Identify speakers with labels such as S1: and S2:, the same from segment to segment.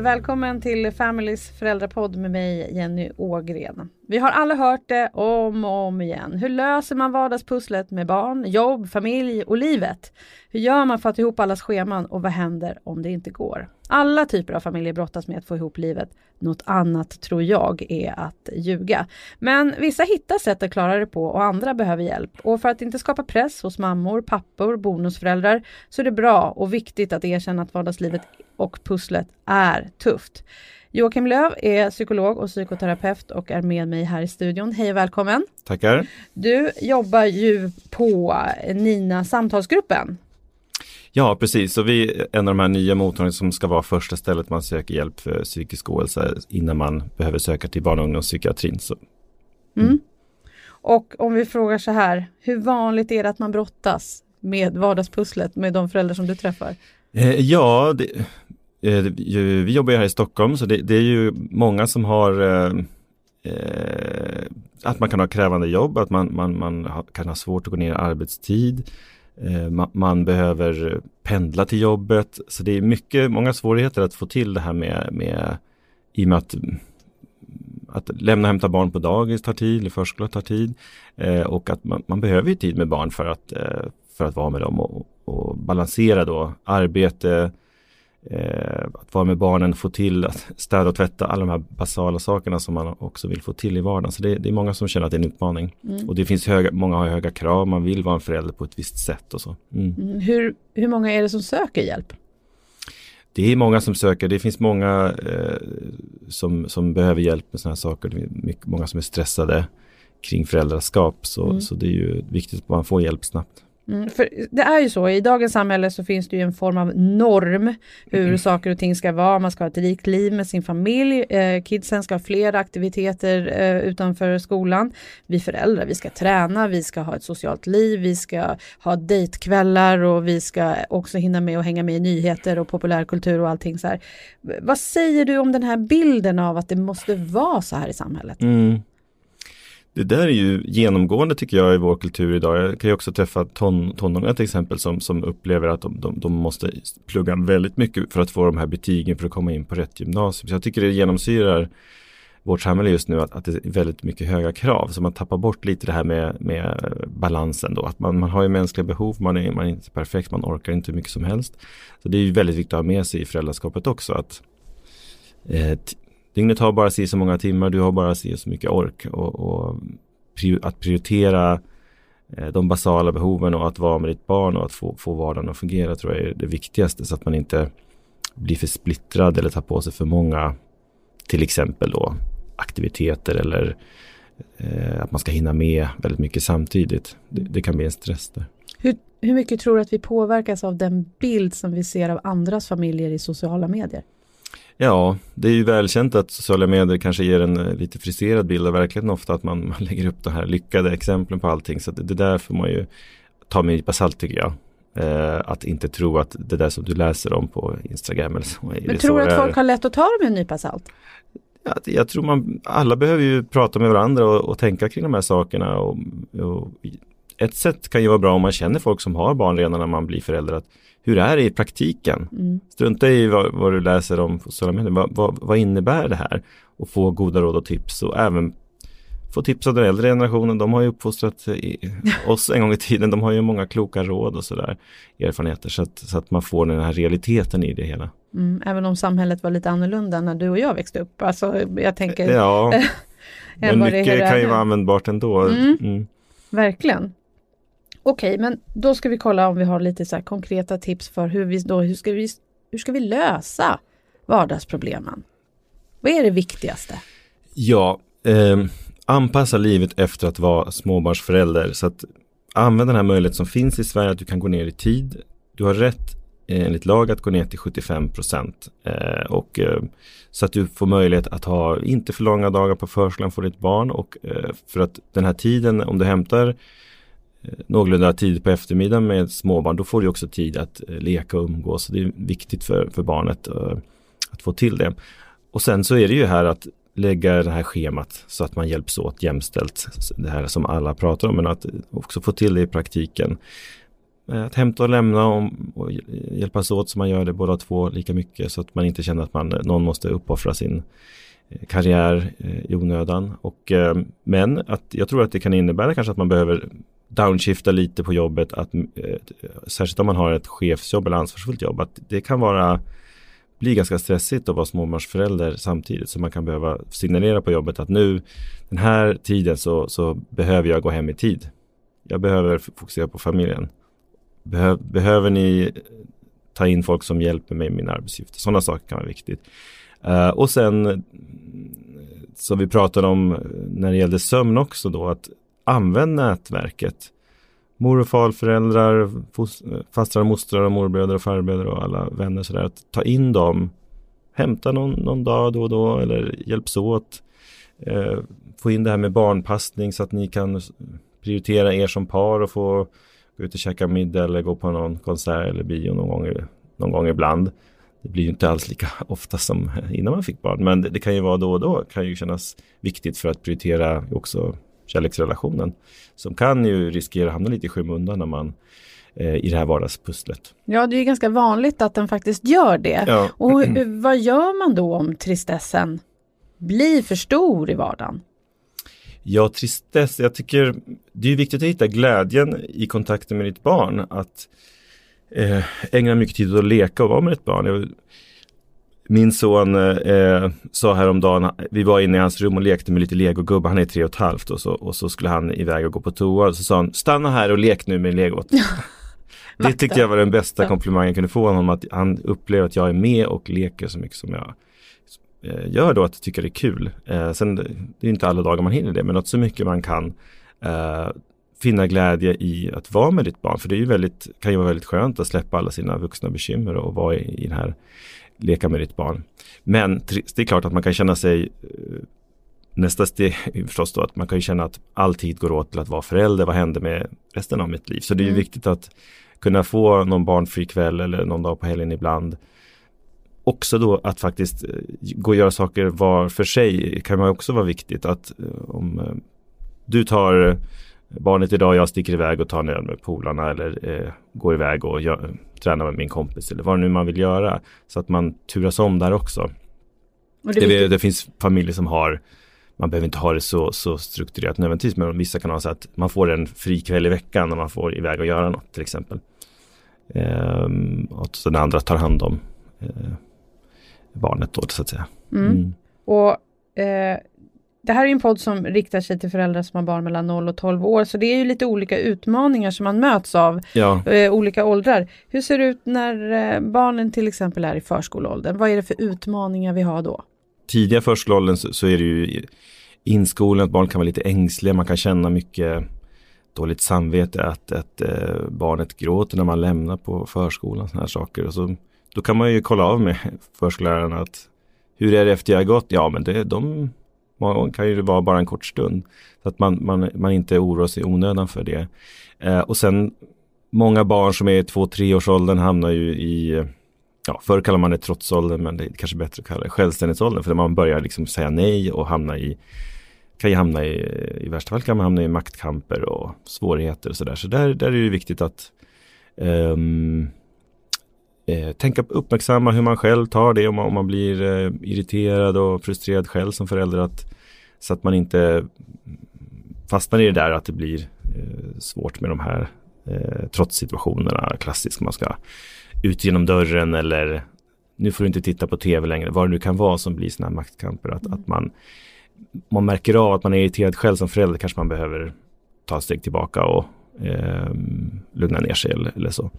S1: Välkommen till Families föräldrapodd med mig Jenny Ågren. Vi har alla hört det om och om igen. Hur löser man vardagspusslet med barn, jobb, familj och livet? Hur gör man för att få ihop allas scheman och vad händer om det inte går? Alla typer av familjer brottas med att få ihop livet. Något annat tror jag är att ljuga. Men vissa hittar sätt att klara det på och andra behöver hjälp. Och för att inte skapa press hos mammor, pappor, bonusföräldrar så är det bra och viktigt att erkänna att vardagslivet och pusslet är tufft. Joakim Löv är psykolog och psykoterapeut och är med mig här i studion. Hej och välkommen!
S2: Tackar!
S1: Du jobbar ju på Nina samtalsgruppen.
S2: Ja, precis. Så vi är en av de här nya mottagningarna som ska vara första stället man söker hjälp för psykisk ohälsa innan man behöver söka till barn och ungdomspsykiatrin. Så.
S1: Mm. Mm. Och om vi frågar så här, hur vanligt är det att man brottas med vardagspusslet med de föräldrar som du träffar?
S2: Eh, ja, det, eh, vi jobbar ju här i Stockholm så det, det är ju många som har eh, eh att man kan ha krävande jobb, att man, man, man kan ha svårt att gå ner i arbetstid. Eh, man behöver pendla till jobbet. Så det är mycket, många svårigheter att få till det här med, med i och med att att lämna och hämta barn på dagis tar tid, eller förskola tar tid. Eh, och att man, man, behöver ju tid med barn för att, eh, för att vara med dem och, och balansera då arbete, eh, att vara med barnen, få till att städa och tvätta, alla de här basala sakerna som man också vill få till i vardagen. Så det, det är många som känner att det är en utmaning. Mm. Och det finns höga, många har höga krav, man vill vara en förälder på ett visst sätt och så.
S1: Mm. Mm. Hur, hur många är det som söker hjälp?
S2: Det är många som söker, det finns många eh, som, som behöver hjälp med sådana här saker. Det är mycket, många som är stressade kring föräldraskap. Så, mm. så det är ju viktigt att man får hjälp snabbt.
S1: Mm, för det är ju så, i dagens samhälle så finns det ju en form av norm hur mm. saker och ting ska vara. Man ska ha ett rikt liv med sin familj. Eh, kidsen ska ha flera aktiviteter eh, utanför skolan. Vi föräldrar, vi ska träna, vi ska ha ett socialt liv, vi ska ha dejtkvällar och vi ska också hinna med att hänga med i nyheter och populärkultur och allting så här. Vad säger du om den här bilden av att det måste vara så här i samhället?
S2: Mm det där är ju genomgående tycker jag i vår kultur idag. Jag kan ju också träffa ton, tonåringar till exempel som, som upplever att de, de, de, måste plugga väldigt mycket för att få de här betygen för att komma in på rätt gymnasium. Så jag tycker det genomsyrar vårt samhälle just nu att, att det är väldigt mycket höga krav. Så man tappar bort lite det här med, med balansen då. Att man, man har ju mänskliga behov, man är, man är inte perfekt, man orkar inte hur mycket som helst. Så det är ju väldigt viktigt att ha med sig i föräldraskapet också. att eh, Dygnet har bara si så många timmar, du har bara si så mycket ork och, och att prioritera eh, de basala behoven och att vara med ditt barn och att få, få vardagen att fungera tror jag är det viktigaste så att man inte blir för splittrad eller tar på sig för många till exempel då aktiviteter eller eh, att man ska hinna med väldigt mycket samtidigt. Det, det kan bli en stress där.
S1: Hur, hur mycket tror du att vi påverkas av den bild som vi ser av andras familjer i sociala medier?
S2: Ja, det är ju välkänt att sociala medier kanske ger en eh, lite friserad bild av verkligheten ofta att man, man lägger upp de här lyckade exemplen på allting. Så det, det där får man ju ta med en nypa salt tycker jag. Eh, att inte tro att det där som du läser om på Instagram eller så.
S1: Men tror du att folk har lätt att ta dem med en nypa salt?
S2: Ja, jag tror man, alla behöver ju prata med varandra och, och tänka kring de här sakerna. Och, och, ett sätt kan ju vara bra om man känner folk som har barn redan när man blir förälder. Att hur är det i praktiken? Mm. Strunta i vad, vad, du läser om sociala medier. Vad, vad, vad, innebär det här? Och få goda råd och tips och även få tips av den äldre generationen. De har ju uppfostrat oss en gång i tiden. De har ju många kloka råd och sådär erfarenheter så att, så att man får den här realiteten i det hela.
S1: Mm, även om samhället var lite annorlunda när du och jag växte upp. Alltså jag tänker.
S2: Ja, men mycket kan ju vara användbart ändå. Mm,
S1: mm. Verkligen. Okej, okay, men då ska vi kolla om vi har lite så konkreta tips för hur vi då, hur ska vi, hur ska vi lösa vardagsproblemen? Vad är det viktigaste?
S2: Ja, eh, anpassa livet efter att vara småbarnsförälder. Så att använd den här möjligheten som finns i Sverige att du kan gå ner i tid. Du har rätt eh, enligt lag att gå ner till 75 procent. Eh, och, eh, så att du får möjlighet att ha inte för långa dagar på förskolan för ditt barn. Och eh, för att den här tiden, om du hämtar Eh, någorlunda tid på eftermiddagen med småbarn, då får du också tid att eh, leka och umgås. Det är viktigt för, för barnet eh, att få till det. Och sen så är det ju här att lägga det här schemat så att man hjälps åt jämställt. Det här som alla pratar om, men att också få till det i praktiken. att hämta och lämna och, och hjälpas åt så man gör det båda två lika mycket så att man inte känner att man, någon måste uppoffra sin Eh, karriär eh, i onödan. Och, eh, men att jag tror att det kan innebära kanske att man behöver downshifta lite på jobbet, att, särskilt om man har ett chefsjobb eller ansvarsfullt jobb, att det kan vara bli ganska stressigt att vara småbarnsförälder samtidigt. Så man kan behöva signalera på jobbet att nu den här tiden så, så behöver jag gå hem i tid. Jag behöver fokusera på familjen. Behö, behöver ni ta in folk som hjälper mig med min arbetsuppgift? Sådana saker kan vara viktigt. Uh, och sen eh, som vi pratade om eh, när det gällde sömn också då att använda nätverket mor och farföräldrar, fastrar och mostrar och morbröder och farbröder och alla vänner sådär. Att ta in dem, hämta någon, någon dag då och då eller hjälps åt. Eh, få in det här med barnpassning så att ni kan prioritera er som par och få gå ut och käka middag eller gå på någon konsert eller bio någon gång, någon gång ibland. Det blir ju inte alls lika ofta som innan man fick barn, men det, det kan ju vara då och då, kan ju kännas viktigt för att prioritera också kärleksrelationen. Som kan ju riskera att hamna lite i skymundan när man eh, i det här vardagspusslet.
S1: Ja, det är ganska vanligt att den faktiskt gör det. Ja. Och vad gör man då om tristessen blir för stor i vardagen?
S2: Ja, tristess, jag tycker det är viktigt att hitta glädjen i kontakten med ditt barn. Att eh, ägna mycket tid åt att leka och vara med ditt barn. Jag, min son eh, sa häromdagen, vi var inne i hans rum och lekte med lite legogubbar, han är tre och ett halvt och så, och så skulle han iväg och gå på toa och så sa han, stanna här och lek nu med legot. det tyckte jag var den bästa komplimangen jag kunde få honom, att han upplever att jag är med och leker så mycket som jag eh, gör då, att jag tycker det är kul. Eh, sen det är inte alla dagar man hinner det, men att så mycket man kan eh, finna glädje i att vara med ditt barn, för det är ju väldigt, kan ju vara väldigt skönt att släppa alla sina vuxna bekymmer och vara i, i den här leka med ditt barn. Men det är klart att man kan känna sig eh, Nästa steg är förstås då att man kan ju känna att all tid går åt till att vara förälder. Vad händer med resten av mitt liv? Så det är ju mm. viktigt att kunna få någon barnfri kväll eller någon dag på helgen ibland. Också då att faktiskt eh, gå och göra saker var för sig kan man också vara viktigt att eh, om du tar barnet idag, jag sticker iväg och tar en öl med polarna eller eh, går iväg och gör, tränar med min kompis eller vad nu man vill göra. Så att man turas om där också. Det, det, det, finns familjer som har, man behöver inte ha det så, så strukturerat nödvändigtvis, men vissa kan ha så att man får en fri kväll i veckan när man får iväg och göra något till exempel. Ehm, och så den andra tar hand om eh, barnet då så att säga.
S1: Mm. Mm. Och eh, det här är en podd som riktar sig till föräldrar som har barn mellan 0 och 12 år, så det är ju lite olika utmaningar som man möts av, ja. eh, olika åldrar. Hur ser det ut när eh, barnen till exempel är i förskoleåldern? Vad är det för utmaningar vi har då?
S2: Tidiga förskoleåldern så, så är det ju inskolning, att barn kan vara lite ängsliga, man kan känna mycket dåligt samvete att, att eh, barnet gråter när man lämnar på förskolan, sådana här saker. Och så, då kan man ju kolla av med förskollärarna att hur är det efter jag har gått? Ja, men det, de Många gånger kan det vara bara en kort stund. Så att man, man, man inte oroar sig i onödan för det. Eh, och sen många barn som är i två, tre års åldern hamnar ju i Ja, förr kallade man det trotsåldern men det är kanske bättre att kalla det självständighetsåldern för man börjar liksom säga nej och hamna i kan ju hamna i, i värsta fall kan man hamna i maktkamper och svårigheter och sådär. Så där, där är det viktigt att um, eh, tänka uppmärksamma hur man själv tar det om man, om man blir eh, irriterad och frustrerad själv som förälder. Att, så att man inte fastnar i det där att det blir eh, svårt med de här eh, trots-situationerna. Klassiskt man ska ut genom dörren eller nu får du inte titta på tv längre. Vad det nu kan vara som blir sådana här maktkamper. Att, att man, man märker av att man är irriterad själv som förälder kanske man behöver ta ett steg tillbaka och eh, lugna ner sig eller, eller så.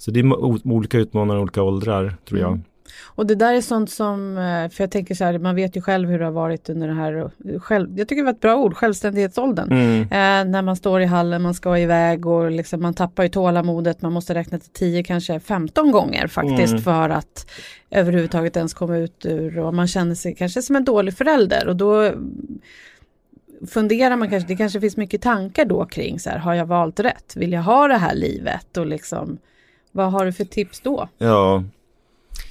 S2: Så det är olika utmaningar i olika åldrar tror jag. Mm.
S1: Och det där är sånt som, eh, för jag tänker så här, man vet ju själv hur det har varit under det här, själv, jag tycker det var ett bra ord, självständighetsåldern. Mm. Eh, när man står i hallen, man ska iväg och liksom, man tappar ju tålamodet, man måste räkna till 10, kanske 15 gånger faktiskt mm. för att överhuvudtaget ens komma ut ur och man känner sig kanske som en dålig förälder och då funderar man kanske, det kanske finns mycket tankar då kring så här, har jag valt rätt? Vill jag ha det här livet? Och liksom vad har du för tips då?
S2: Ja,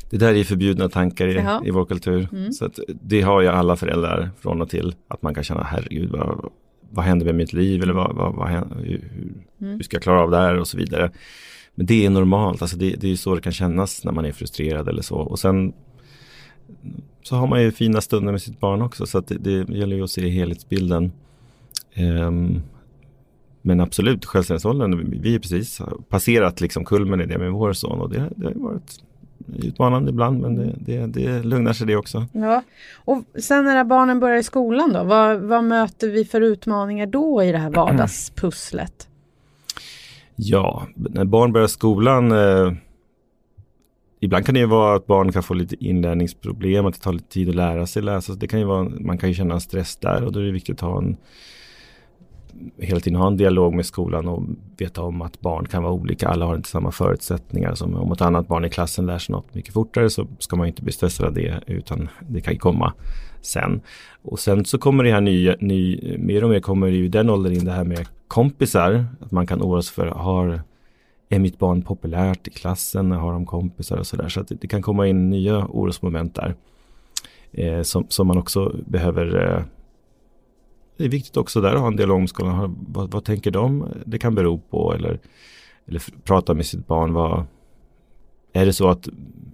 S2: det där är förbjudna tankar i, i vår kultur. Mm. Så det har ju alla föräldrar från och till. Att man kan känna, herregud vad, vad händer med mitt liv eller vad, vad, vad händer, hur, mm. hur ska jag klara av det här och så vidare. Men det är normalt, alltså det, det är så det kan kännas när man är frustrerad eller så. Och sen så har man ju fina stunder med sitt barn också så det, det gäller ju att se helhetsbilden. Um, men absolut, självständighetsåldern, vi är precis passerat liksom kulmen i det med vår son och det, det har varit utmanande ibland men det, det, det lugnar sig det också.
S1: Ja, och sen när barnen börjar i skolan då, vad, vad möter vi för utmaningar då i det här vardagspusslet?
S2: Ja, när barn börjar skolan eh, Ibland kan det ju vara att barn kan få lite inlärningsproblem, att det tar lite tid att lära sig läsa. Det kan ju vara, man kan ju känna en stress där och då är det viktigt att ha en hela tiden ha en dialog med skolan och veta om att barn kan vara olika. Alla har inte samma förutsättningar. Som om ett annat barn i klassen lär sig något mycket fortare så ska man inte bli stressad av det utan det kan komma sen. Och sen så kommer det här nya, ny, mer och mer kommer det i den åldern in det här med kompisar. Att man kan oroa sig för, har, är mitt barn populärt i klassen? Har de kompisar och sådär. Så att det, det, kan komma in nya orosmoment där. Eh, som, som man också behöver eh, det är viktigt också där att ha en med skolan. Vad, vad tänker de det kan bero på? Eller, eller prata med sitt barn. Vad, är det så att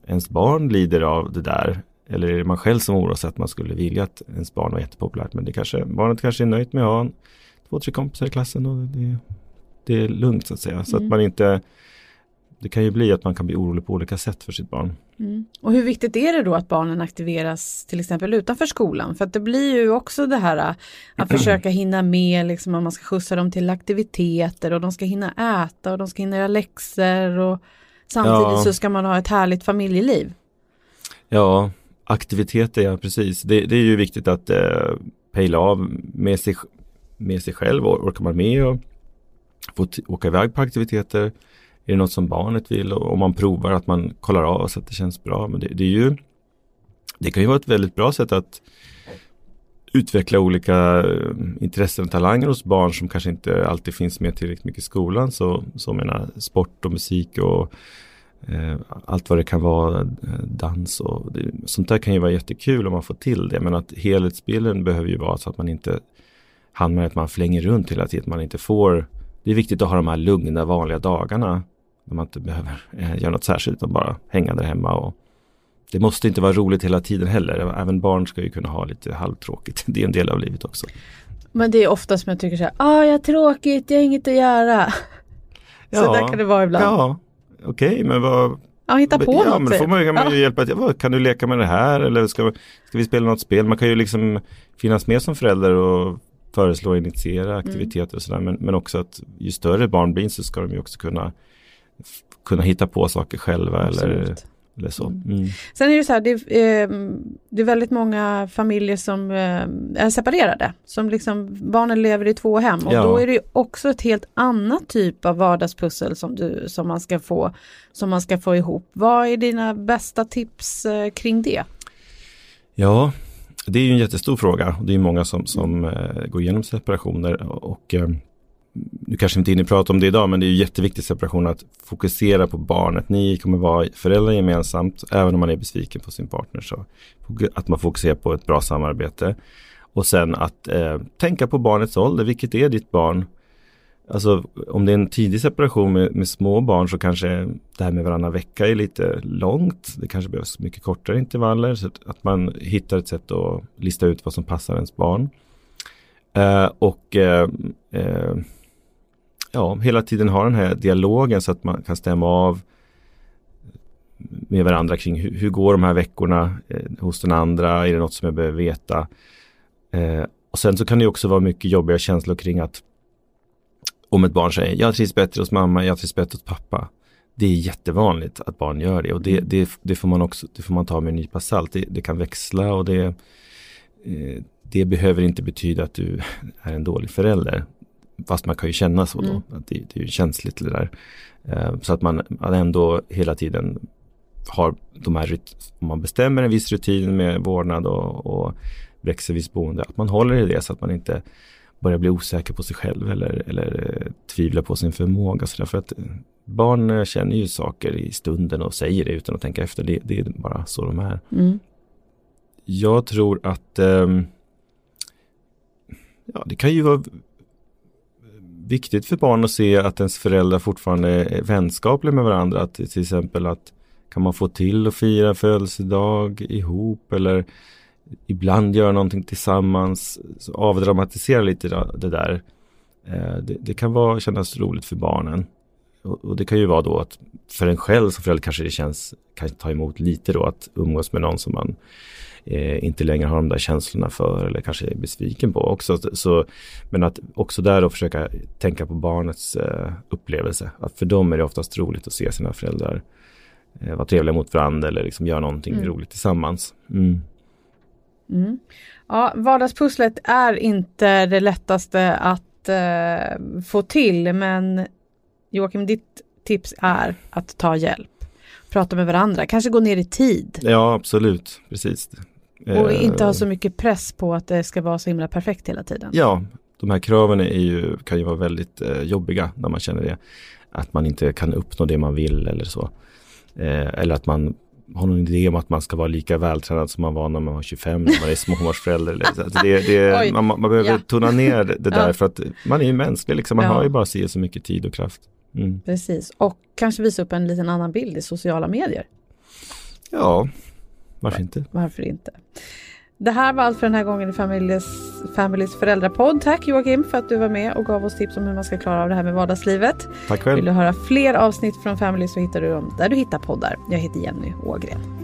S2: ens barn lider av det där? Eller är det man själv som oroar sig att man skulle vilja att ens barn var jättepopulärt? Men det kanske, barnet kanske är nöjt med att ha två, tre kompisar i klassen och det, det är lugnt så att säga. Så mm. att man inte det kan ju bli att man kan bli orolig på olika sätt för sitt barn.
S1: Mm. Och hur viktigt är det då att barnen aktiveras till exempel utanför skolan? För att det blir ju också det här äh, att försöka hinna med, liksom, att man ska skjutsa dem till aktiviteter och de ska hinna äta och de ska hinna göra läxor och samtidigt ja. så ska man ha ett härligt familjeliv.
S2: Ja, aktiviteter, ja precis. Det, det är ju viktigt att eh, pejla av med sig, med sig själv, och orkar man med och få åka iväg på aktiviteter är det något som barnet vill och om man provar att man kollar av så att det känns bra. Men det, det är ju Det kan ju vara ett väldigt bra sätt att utveckla olika eh, intressen och talanger hos barn som kanske inte alltid finns med tillräckligt mycket i skolan. Så, så menar sport och musik och eh, allt vad det kan vara, eh, dans och det, sånt där kan ju vara jättekul om man får till det. Men att helhetsbilden behöver ju vara så att man inte hamnar i att man flänger runt hela tiden. Man inte får Det är viktigt att ha de här lugna vanliga dagarna när man inte behöver eh, göra något särskilt utan bara hänga där hemma. Och det måste inte vara roligt hela tiden heller. Även barn ska ju kunna ha lite halvtråkigt. Det är en del av livet också.
S1: Men det är ofta som jag tycker så här, ah, jag har tråkigt, jag har inget att göra. Ja, så där kan det vara ibland.
S2: Ja, okej, okay, men vad
S1: Ja, hitta på
S2: ja, något. men då får man, kan man ju hjälpa till. Kan du leka med det här eller ska, ska vi spela något spel? Man kan ju liksom finnas med som förälder och föreslå och initiera aktiviteter mm. och sådär. Men, men också att ju större barn blir så ska de ju också kunna kunna hitta på saker själva eller, eller så. Mm.
S1: mm. Sen är det så här, det är, eh, det är väldigt många familjer som eh, är separerade. Som liksom, barnen lever i två hem och ja. då är det också ett helt annat typ av vardagspussel som, du, som, man ska få, som man ska få ihop. Vad är dina bästa tips eh, kring det?
S2: Ja, det är ju en jättestor fråga. Det är många som, som eh, går igenom separationer och eh, nu kanske inte hinner prata om det idag, men det är jätteviktigt separation att fokusera på barnet. Ni kommer vara föräldrar gemensamt, även om man är besviken på sin partner. Så att man fokuserar på ett bra samarbete. Och sen att eh, tänka på barnets ålder. Vilket är ditt barn? Alltså om det är en tidig separation med, med, små barn så kanske det här med varannan vecka är lite långt. Det kanske behövs mycket kortare intervaller. Så att man hittar ett sätt att lista ut vad som passar ens barn. Eh, och eh, eh ja, hela tiden ha den här dialogen så att man kan stämma av med varandra kring hur, hur går de här veckorna eh, hos den andra? Är det något som jag behöver veta? Eh, och sen så kan det också vara mycket jobbiga känslor kring att om ett barn säger jag trivs bättre hos mamma, jag trivs bättre hos pappa. Det är jättevanligt att barn gör det och det, det, det får man också det får man ta med en nypa salt. Det, det kan växla och det, eh, det behöver inte betyda att du är en dålig förälder. Fast man kan ju känna så då, mm. att det, det är ju känsligt det där. Eh, så att man ändå hela tiden har de här, om man bestämmer en viss rutin med vårdnad och, och växelvis boende, att man håller i det så att man inte börjar bli osäker på sig själv eller, eller eh, tvivla på sin förmåga. Så för att eh, barn känner ju saker i stunden och säger det utan att tänka efter. Det, det är bara så de är. Mm. Jag tror att um, Ja, det kan ju vara viktigt för barn att se att ens föräldrar fortfarande är vänskapliga med varandra. Att till exempel att kan man få till att fira födelsedag ihop eller ibland göra någonting tillsammans. Avdramatisera lite det där. Eh, det, det, kan vara, kännas roligt för barnen. Och, och, det kan ju vara då att för en själv som förälder kanske det känns, kan ta emot lite då att umgås med någon som man eh, inte längre har de där känslorna för eller kanske är besviken på också. Så, men att också där då försöka tänka på barnets eh, upplevelse. Att för dem är det oftast roligt att se sina föräldrar eh, vara trevliga mot varandra eller liksom göra någonting mm. roligt tillsammans. Mm.
S1: Mm. Ja, vardagspusslet är inte det lättaste att eh, få till men Joakim, ditt tips är att ta hjälp. Prata med varandra, kanske gå ner i tid.
S2: Ja, absolut, precis.
S1: Och eh, inte ha så mycket press på att det ska vara så himla perfekt hela tiden.
S2: Ja, de här kraven är ju, kan ju vara väldigt eh, jobbiga när man känner det. Att man inte kan uppnå det man vill eller så. Eh, eller att man har någon idé om att man ska vara lika vältränad som man var när man var 25, när man är småbarnsförälder. det, det, man, man, behöver ja. tona ner det, där för att man är ju mänsklig, liksom. man ja. har ju bara så mycket tid och kraft.
S1: Mm. Precis, och kanske visa upp en liten annan bild i sociala medier.
S2: Ja, varför inte?
S1: Varför inte? Det här var allt för den här gången i Familjes, Families föräldrapodd. Tack Joakim för att du var med och gav oss tips om hur man ska klara av det här med vardagslivet.
S2: Tack själv.
S1: Vill du höra fler avsnitt från Family så hittar du dem där du hittar poddar. Jag heter Jenny Ågren.